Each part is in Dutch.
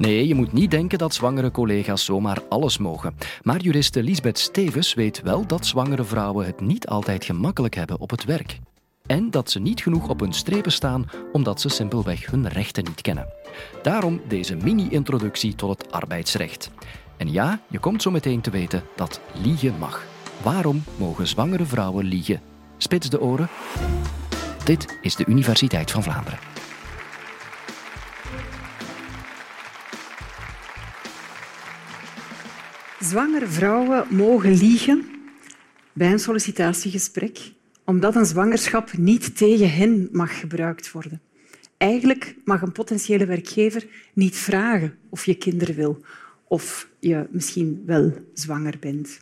Nee, je moet niet denken dat zwangere collega's zomaar alles mogen. Maar juriste Lisbeth Stevens weet wel dat zwangere vrouwen het niet altijd gemakkelijk hebben op het werk. En dat ze niet genoeg op hun strepen staan omdat ze simpelweg hun rechten niet kennen. Daarom deze mini-introductie tot het arbeidsrecht. En ja, je komt zo meteen te weten dat liegen mag. Waarom mogen zwangere vrouwen liegen? Spits de oren. Dit is de Universiteit van Vlaanderen. Zwangere vrouwen mogen liegen bij een sollicitatiegesprek, omdat een zwangerschap niet tegen hen mag gebruikt worden. Eigenlijk mag een potentiële werkgever niet vragen of je kinderen wil of je misschien wel zwanger bent.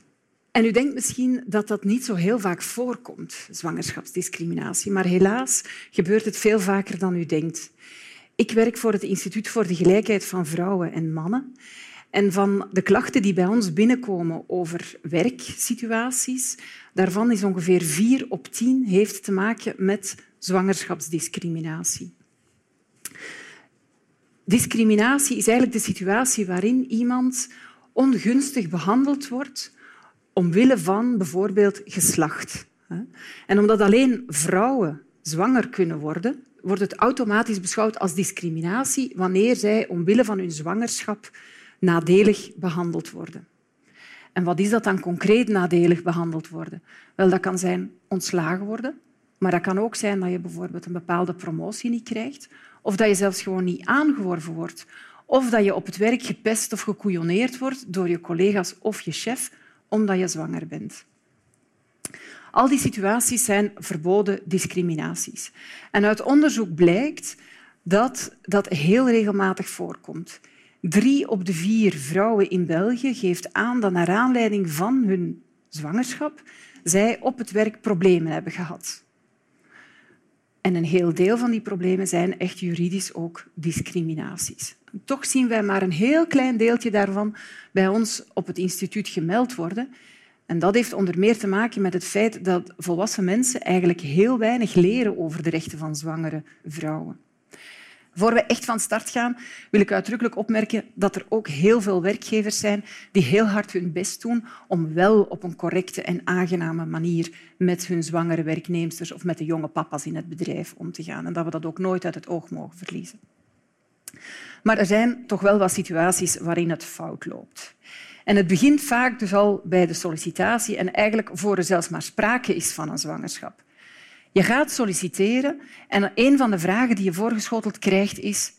En u denkt misschien dat dat niet zo heel vaak voorkomt, zwangerschapsdiscriminatie. Maar helaas gebeurt het veel vaker dan u denkt. Ik werk voor het Instituut voor de Gelijkheid van Vrouwen en Mannen. En van de klachten die bij ons binnenkomen over werksituaties, daarvan is ongeveer vier op tien heeft te maken met zwangerschapsdiscriminatie. Discriminatie is eigenlijk de situatie waarin iemand ongunstig behandeld wordt omwille van bijvoorbeeld geslacht. En omdat alleen vrouwen zwanger kunnen worden, wordt het automatisch beschouwd als discriminatie wanneer zij omwille van hun zwangerschap nadelig behandeld worden. En wat is dat dan concreet nadelig behandeld worden? Wel, dat kan zijn ontslagen worden, maar dat kan ook zijn dat je bijvoorbeeld een bepaalde promotie niet krijgt of dat je zelfs gewoon niet aangeworven wordt of dat je op het werk gepest of gekoeioneerd wordt door je collega's of je chef omdat je zwanger bent. Al die situaties zijn verboden discriminaties. En uit onderzoek blijkt dat dat heel regelmatig voorkomt. Drie op de vier vrouwen in België geeft aan dat naar aanleiding van hun zwangerschap zij op het werk problemen hebben gehad. En een heel deel van die problemen zijn echt juridisch ook discriminaties. Toch zien wij maar een heel klein deeltje daarvan bij ons op het instituut gemeld worden. En dat heeft onder meer te maken met het feit dat volwassen mensen eigenlijk heel weinig leren over de rechten van zwangere vrouwen. Voor we echt van start gaan, wil ik uitdrukkelijk opmerken dat er ook heel veel werkgevers zijn die heel hard hun best doen om wel op een correcte en aangename manier met hun zwangere werknemers of met de jonge papa's in het bedrijf om te gaan. En dat we dat ook nooit uit het oog mogen verliezen. Maar er zijn toch wel wat situaties waarin het fout loopt. En het begint vaak dus al bij de sollicitatie en eigenlijk voor er zelfs maar sprake is van een zwangerschap. Je gaat solliciteren en een van de vragen die je voorgeschoteld krijgt is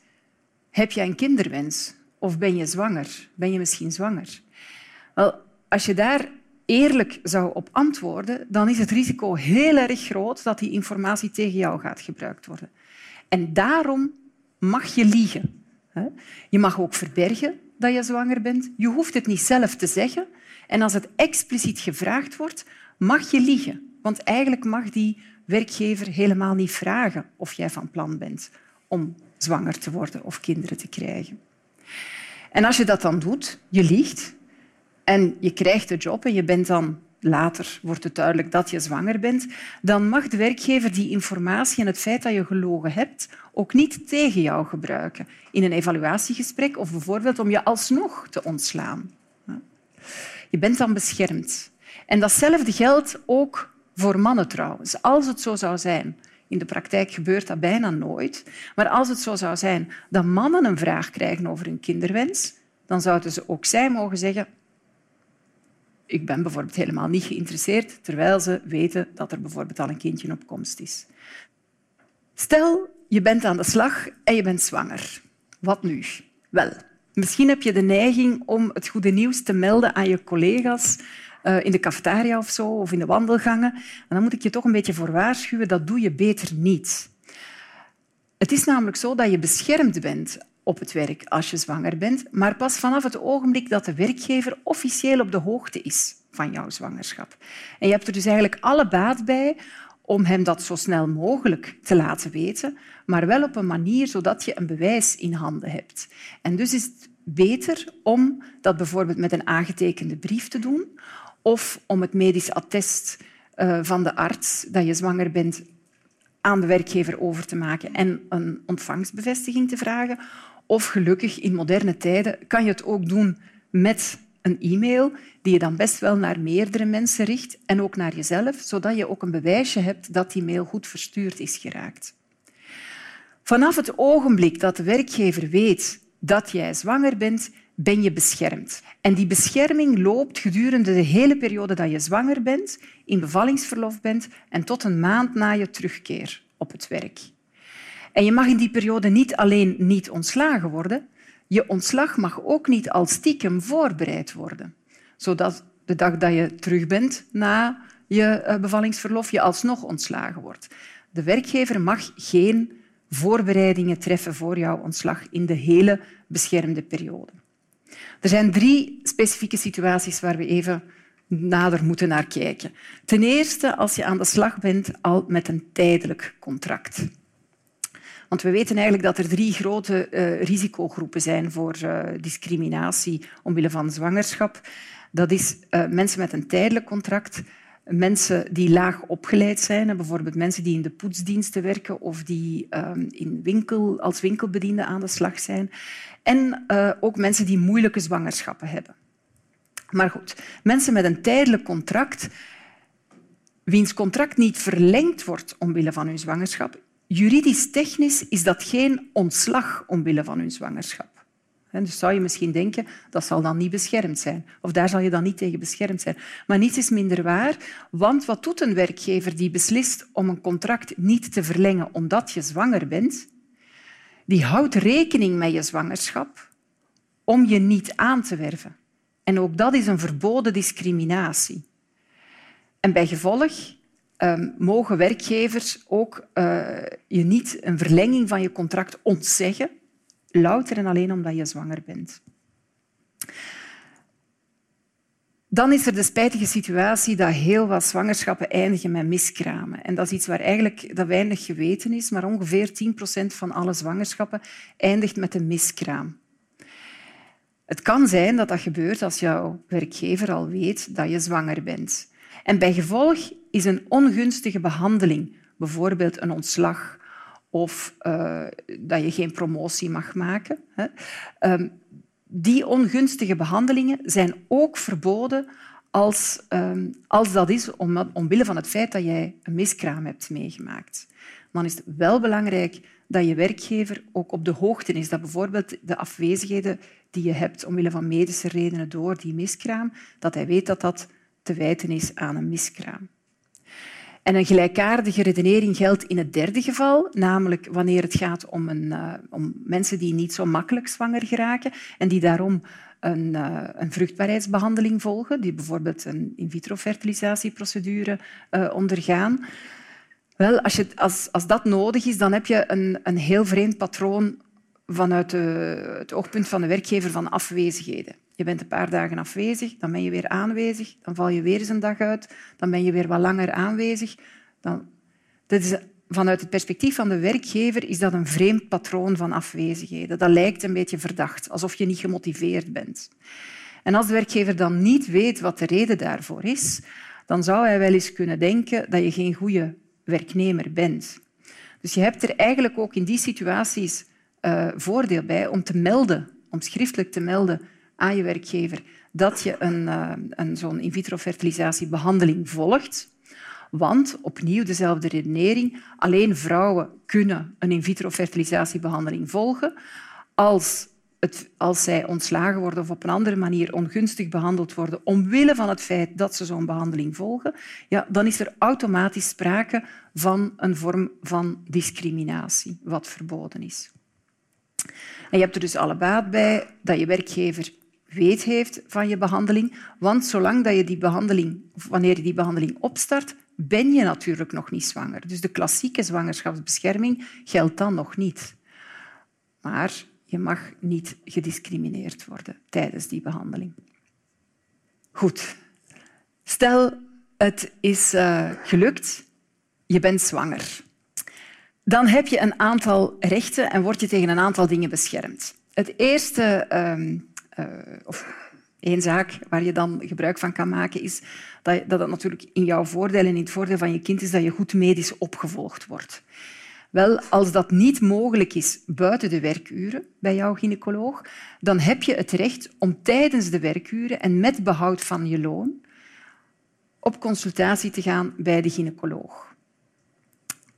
heb je een kinderwens of ben je zwanger? Ben je misschien zwanger? Wel, als je daar eerlijk zou op antwoorden, dan is het risico heel erg groot dat die informatie tegen jou gaat gebruikt worden. En daarom mag je liegen. Je mag ook verbergen dat je zwanger bent. Je hoeft het niet zelf te zeggen. En als het expliciet gevraagd wordt, mag je liegen. Want eigenlijk mag die werkgever helemaal niet vragen of jij van plan bent om zwanger te worden of kinderen te krijgen. En als je dat dan doet, je liegt en je krijgt de job en je bent dan later wordt het duidelijk dat je zwanger bent, dan mag de werkgever die informatie en het feit dat je gelogen hebt ook niet tegen jou gebruiken in een evaluatiegesprek of bijvoorbeeld om je alsnog te ontslaan. Je bent dan beschermd. En datzelfde geldt ook voor mannen trouwens. Als het zo zou zijn, in de praktijk gebeurt dat bijna nooit, maar als het zo zou zijn dat mannen een vraag krijgen over hun kinderwens, dan zouden ze ook zij mogen zeggen ik ben bijvoorbeeld helemaal niet geïnteresseerd, terwijl ze weten dat er bijvoorbeeld al een kindje op komst is. Stel, je bent aan de slag en je bent zwanger. Wat nu? Wel, misschien heb je de neiging om het goede nieuws te melden aan je collega's uh, in de cafetaria of zo, of in de wandelgangen. En dan moet ik je toch een beetje voor waarschuwen, dat doe je beter niet. Het is namelijk zo dat je beschermd bent op het werk als je zwanger bent, maar pas vanaf het ogenblik dat de werkgever officieel op de hoogte is van jouw zwangerschap. En je hebt er dus eigenlijk alle baat bij om hem dat zo snel mogelijk te laten weten, maar wel op een manier zodat je een bewijs in handen hebt. En dus is het beter om dat bijvoorbeeld met een aangetekende brief te doen of om het medisch attest eh, van de arts dat je zwanger bent aan de werkgever over te maken en een ontvangstbevestiging te vragen Of gelukkig, in moderne tijden kan je het ook doen met een e-mail die je dan best wel naar meerdere mensen richt en ook naar jezelf, zodat je ook een bewijsje hebt dat die mail goed verstuurd is geraakt. Vanaf het ogenblik dat de werkgever weet dat jij zwanger bent, ben je beschermd. En die bescherming loopt gedurende de hele periode dat je zwanger bent, in bevallingsverlof bent en tot een maand na je terugkeer op het werk. En je mag in die periode niet alleen niet ontslagen worden, je ontslag mag ook niet al stiekem voorbereid worden, zodat de dag dat je terug bent na je eh, bevallingsverlof je alsnog ontslagen wordt. De werkgever mag geen voorbereidingen treffen voor jouw ontslag in de hele beschermde periode. Er zijn drie specifieke situaties waar we even nader moeten naar kijken. Ten eerste als je aan de slag bent al met een tijdelijk contract. Want we weten eigenlijk dat er drie grote uh, risicogroepen zijn voor uh, discriminatie omwille van zwangerschap. Dat is uh, mensen met een tijdelijk contract, mensen die laag opgeleid zijn, bijvoorbeeld mensen die in de poetsdiensten werken of die ehm, in winkel, als winkelbediende aan de slag zijn, en ook mensen die moeilijke zwangerschappen hebben. Maar goed, mensen met een tijdelijk contract, wiens contract niet verlengd wordt omwille van hun zwangerschap, Juridisch-technisch is dat geen ontslag omwille van hun zwangerschap. Dus zou je misschien denken, dat zal dan niet beschermd zijn. Of daar zal je dan niet tegen beschermd zijn. Maar niets is minder waar, want wat doet een werkgever die beslist om een contract niet te verlengen omdat je zwanger bent? Die houdt rekening met je zwangerschap om je niet aan te werven. En ook dat is een verboden discriminatie. En bij gevolg um, mogen werkgevers ook uh, je niet een verlenging van je contract ontzeggen, louter en alleen omdat je zwanger bent. Dan is er de spijtige situatie dat heel wat zwangerschappen eindigen met miskramen. En dat is iets waar eigenlijk dat weinig geweten is, maar ongeveer 10 procent van alle zwangerschappen eindigt met een miskraam. Het kan zijn dat dat gebeurt als jouw werkgever al weet dat je zwanger bent. En bij gevolg is een ongunstige behandeling, bijvoorbeeld een ontslag of uh, dat je geen promotie mag maken, hè. Um, die ongunstige behandelingen zijn ook verboden als, um, als dat is om, omwille van het feit dat jij een miskraam hebt meegemaakt. Dan is het wel belangrijk dat je werkgever ook op de hoogte is dat bijvoorbeeld de afwezigheden die je hebt omwille van medische redenen door die miskraam, dat hij weet dat dat te wijten is aan een miskraam. En een gelijkaardige redenering geldt in het derde geval, namelijk wanneer het gaat om, een, uh, om mensen die niet zo makkelijk zwanger geraken en die daarom een, uh, een vruchtbaarheidsbehandeling volgen, die bijvoorbeeld een in vitro fertilisatieprocedure uh, ondergaan. Wel, als, je, als, als dat nodig is, dan heb je een, een heel vreemd patroon vanuit het oogpunt van de werkgever van afwezigheden. Je bent een paar dagen afwezig, dan ben je weer aanwezig, dan val je weer eens een dag uit, dan ben je weer wat langer aanwezig. Dan... Dat is, vanuit het perspectief van de werkgever is dat een vreemd patroon van afwezigheden. Dat lijkt een beetje verdacht, alsof je niet gemotiveerd bent. En als de werkgever dan niet weet wat de reden daarvoor is, dan zou hij wel eens kunnen denken dat je geen goede werknemer bent. Dus je hebt er eigenlijk ook in die situaties uh, voordeel bij om te melden, om schriftelijk te melden aan je werkgever dat je een, uh, een zo'n in vitro fertilisatiebehandeling volgt. Want, opnieuw dezelfde redenering, alleen vrouwen kunnen een in vitro fertilisatiebehandeling volgen als, het, als zij ontslagen worden of op een andere manier ongunstig behandeld worden omwille van het feit dat ze zo'n behandeling volgen, ja, dan is er automatisch sprake van een vorm van discriminatie, wat verboden is. En je hebt er dus alle baat bij dat je werkgever weet heeft van je behandeling. Want zolang dat je die behandeling, wanneer je die behandeling opstart, ben je natuurlijk nog niet zwanger. Dus de klassieke zwangerschapsbescherming geldt dan nog niet. Maar je mag niet gediscrimineerd worden tijdens die behandeling. Goed. Stel, het is uh, gelukt, je bent zwanger. Dan heb je een aantal rechten en word je tegen een aantal dingen beschermd. Het eerste uh, of één zaak waar je dan gebruik van kan maken, is dat, dat het natuurlijk in jouw voordeel en in het voordeel van je kind is dat je goed medisch opgevolgd wordt. Wel, als dat niet mogelijk is buiten de werkuren bij jouw gynaecoloog, dan heb je het recht om tijdens de werkuren en met behoud van je loon op consultatie te gaan bij de gynaecoloog.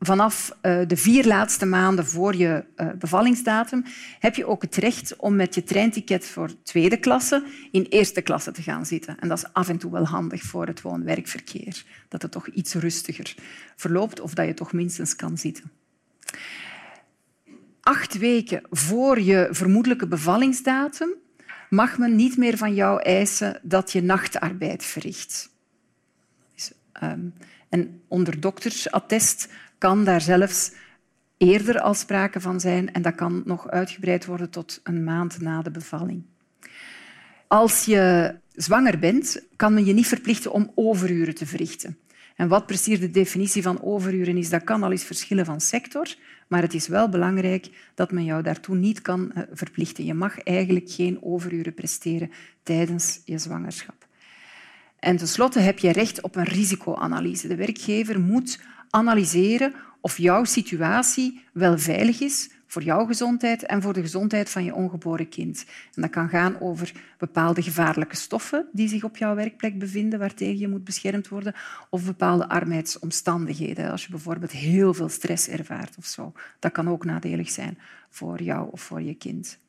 Vanaf eh, de vier laatste maanden voor je eh, bevallingsdatum heb je ook het recht om met je treinticket voor tweede klasse in eerste klasse te gaan zitten. En dat is af en toe wel handig voor het woon-werkverkeer, dat het toch iets rustiger verloopt of dat je toch minstens kan zitten. Acht weken voor je vermoedelijke bevallingsdatum mag men niet meer van jou eisen dat je nachtarbeid verricht. Ehm, en onder doktersattest kan daar zelfs eerder al sprake van zijn en dat kan nog uitgebreid worden tot een maand na de bevalling. Als je zwanger bent, kan men je niet verplichten om overuren te verrichten. En wat precies de definitie van overuren is, dat kan al eens verschillen van sector, maar het is wel belangrijk dat men jou daartoe niet kan eh, verplichten. Je mag eigenlijk geen overuren presteren tijdens je zwangerschap. En tenslotte heb je recht op een risicoanalyse. De werkgever moet analyseren of jouw situatie wel veilig is voor jouw gezondheid en voor de gezondheid van je ongeboren kind. En dat kan gaan over bepaalde gevaarlijke stoffen die zich op jouw werkplek bevinden, waartegen je moet beschermd worden, of bepaalde arbeidsomstandigheden. Als je bijvoorbeeld heel veel stress ervaart of zo. Dat kan ook nadelig zijn voor jou of voor je kind.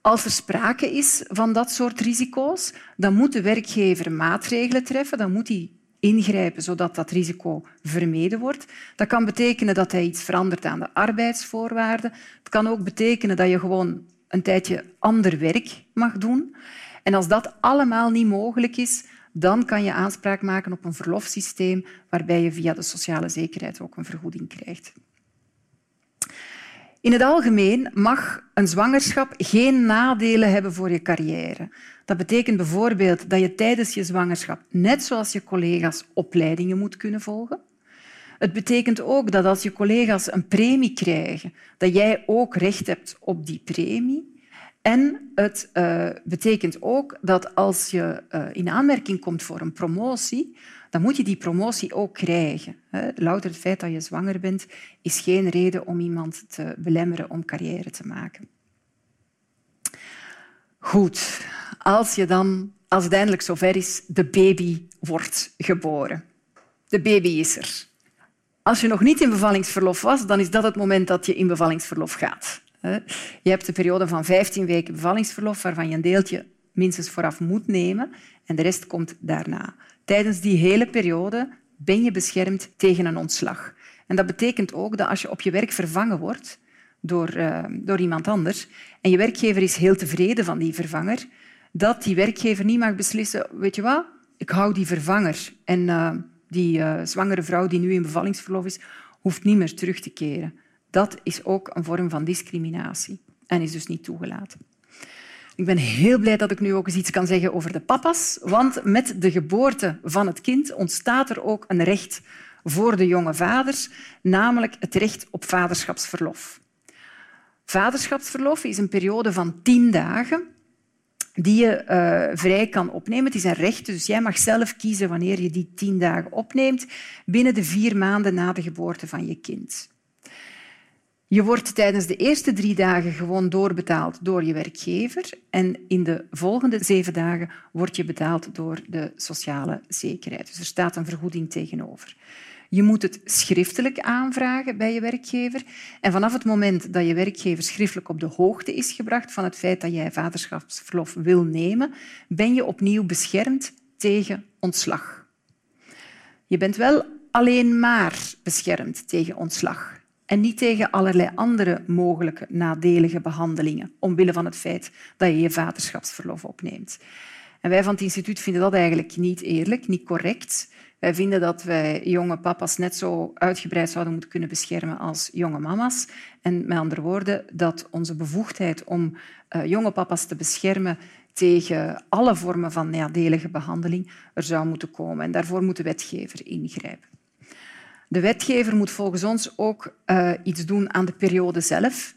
Als er sprake is van dat soort risico's, dan moet de werkgever maatregelen treffen. Dan moet hij ingrijpen zodat dat risico vermeden wordt. Dat kan betekenen dat hij iets verandert aan de arbeidsvoorwaarden. Het kan ook betekenen dat je gewoon een tijdje ander werk mag doen. En als dat allemaal niet mogelijk is, dan kan je aanspraak maken op een verlofsysteem waarbij je via de sociale zekerheid ook een vergoeding krijgt. In het algemeen mag een zwangerschap geen nadelen hebben voor je carrière. Dat betekent bijvoorbeeld dat je tijdens je zwangerschap, net zoals je collega's, opleidingen moet kunnen volgen. Het betekent ook dat als je collega's een premie krijgen, dat jij ook recht hebt op die premie. En het uh, betekent ook dat als je uh, in aanmerking komt voor een promotie, dan moet je die promotie ook krijgen. Louter het feit dat je zwanger bent is geen reden om iemand te belemmeren om carrière te maken. Goed, als, je dan, als het eindelijk zover is, de baby wordt geboren. De baby is er. Als je nog niet in bevallingsverlof was, dan is dat het moment dat je in bevallingsverlof gaat. Je hebt een periode van 15 weken bevallingsverlof, waarvan je een deeltje minstens vooraf moet nemen en de rest komt daarna. Tijdens die hele periode ben je beschermd tegen een ontslag. En dat betekent ook dat als je op je werk vervangen wordt door, uh, door iemand anders en je werkgever is heel tevreden van die vervanger, dat die werkgever niet mag beslissen, weet je wat, ik hou die vervanger en uh, die uh, zwangere vrouw die nu in bevallingsverlof is, hoeft niet meer terug te keren. Dat is ook een vorm van discriminatie en is dus niet toegelaten. Ik ben heel blij dat ik nu ook eens iets kan zeggen over de papa's, want met de geboorte van het kind ontstaat er ook een recht voor de jonge vaders, namelijk het recht op vaderschapsverlof. Vaderschapsverlof is een periode van tien dagen die je uh, vrij kan opnemen. Het is een recht, dus jij mag zelf kiezen wanneer je die tien dagen opneemt binnen de vier maanden na de geboorte van je kind. Je wordt tijdens de eerste drie dagen gewoon doorbetaald door je werkgever en in de volgende zeven dagen word je betaald door de sociale zekerheid. Dus er staat een vergoeding tegenover. Je moet het schriftelijk aanvragen bij je werkgever. En vanaf het moment dat je werkgever schriftelijk op de hoogte is gebracht van het feit dat jij vaderschapsverlof wil nemen, ben je opnieuw beschermd tegen ontslag. Je bent wel alleen maar beschermd tegen ontslag en niet tegen allerlei andere mogelijke nadelige behandelingen, omwille van het feit dat je je vaderschapsverlof opneemt. En wij van het instituut vinden dat eigenlijk niet eerlijk, niet correct. Wij vinden dat wij jonge papa's net zo uitgebreid zouden moeten kunnen beschermen als jonge mama's. En met andere woorden, dat onze bevoegdheid om uh, jonge papa's te beschermen tegen alle vormen van nadelige behandeling er zou moeten komen. En daarvoor moet de wetgever ingrijpen. De wetgever moet volgens ons ook uh, iets doen aan de periode zelf.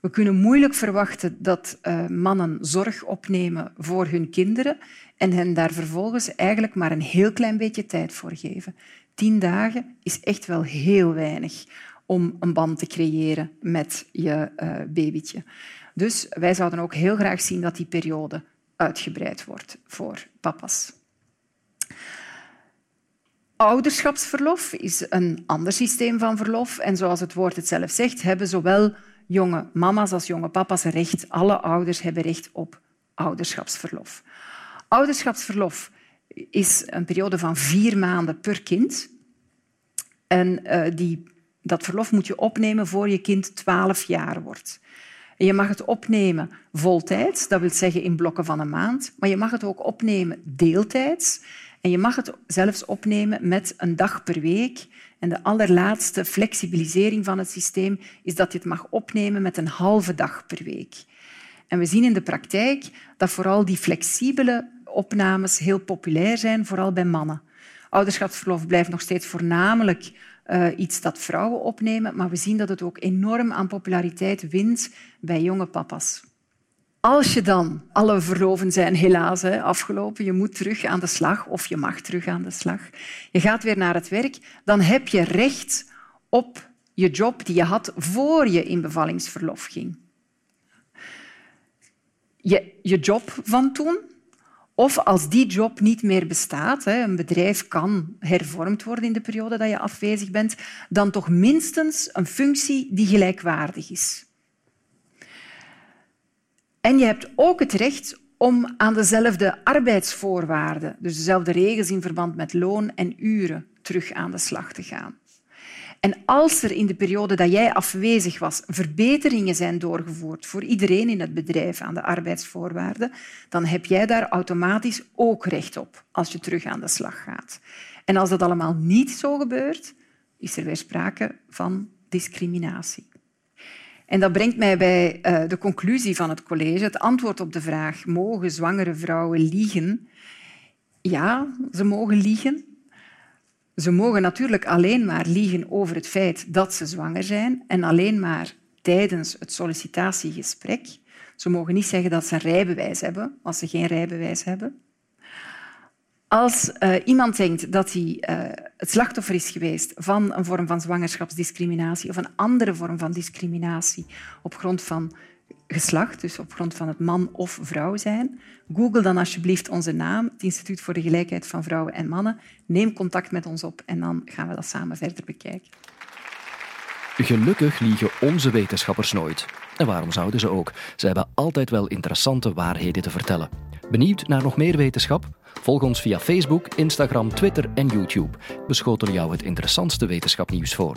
We kunnen moeilijk verwachten dat uh, mannen zorg opnemen voor hun kinderen en hen daar vervolgens eigenlijk maar een heel klein beetje tijd voor geven. Tien dagen is echt wel heel weinig om een band te creëren met je uh, babytje. Dus wij zouden ook heel graag zien dat die periode uitgebreid wordt voor papa's. Ouderschapsverlof is een ander systeem van verlof. En zoals het woord het zelf zegt, hebben zowel jonge mama's als jonge papa's recht. Alle ouders hebben recht op ouderschapsverlof. Ouderschapsverlof is een periode van vier maanden per kind. En uh, die, dat verlof moet je opnemen voor je kind 12 jaar wordt. Je mag het opnemen voltijds, dat wil zeggen in blokken van een maand, maar je mag het ook opnemen deeltijds. En je mag het zelfs opnemen met een dag per week. En de allerlaatste flexibilisering van het systeem is dat je het mag opnemen met een halve dag per week. En we zien in de praktijk dat vooral die flexibele opnames heel populair zijn, vooral bij mannen. Ouderschapsverlof blijft nog steeds voornamelijk uh, iets dat vrouwen opnemen, maar we zien dat het ook enorm aan populariteit wint bij jonge papa's. Als je dan, alle verloven zijn helaas hè, afgelopen, je moet terug aan de slag of je mag terug aan de slag. Je gaat weer naar het werk, dan heb je recht op je job die je had voor je in bevallingsverlof ging. Je, je job van toen, of als die job niet meer bestaat, een bedrijf kan hervormd worden in de periode dat je afwezig bent, dan toch minstens een functie die gelijkwaardig is. En je hebt ook het recht om aan dezelfde arbeidsvoorwaarden, dus dezelfde regels in verband met loon en uren, terug aan de slag te gaan. En als er in de periode dat jij afwezig was verbeteringen zijn doorgevoerd voor iedereen in het bedrijf aan de arbeidsvoorwaarden, dan heb jij daar automatisch ook recht op als je terug aan de slag gaat. En als dat allemaal niet zo gebeurt, is er weer sprake van discriminatie. En dat brengt mij bij uh, de conclusie van het college. Het antwoord op de vraag, mogen zwangere vrouwen liegen? Ja, ze mogen liegen. Ze mogen natuurlijk alleen maar liegen over het feit dat ze zwanger zijn en alleen maar tijdens het sollicitatiegesprek. Ze mogen niet zeggen dat ze rijbewijs hebben als ze geen rijbewijs hebben. Als uh, iemand denkt dat hij uh, het slachtoffer is geweest van een vorm van zwangerschapsdiscriminatie of een andere vorm van discriminatie op grond van geslacht, dus op grond van het man of vrouw zijn, google dan alsjeblieft onze naam, het Instituut voor de Gelijkheid van Vrouwen en Mannen. Neem contact met ons op en dan gaan we dat samen verder bekijken. Gelukkig liegen onze wetenschappers nooit. En waarom zouden ze ook? Ze hebben altijd wel interessante waarheden te vertellen. Benieuwd naar nog meer wetenschap? Volg ons via Facebook, Instagram, Twitter en YouTube. We schoten jou het interessantste wetenschapnieuws voor.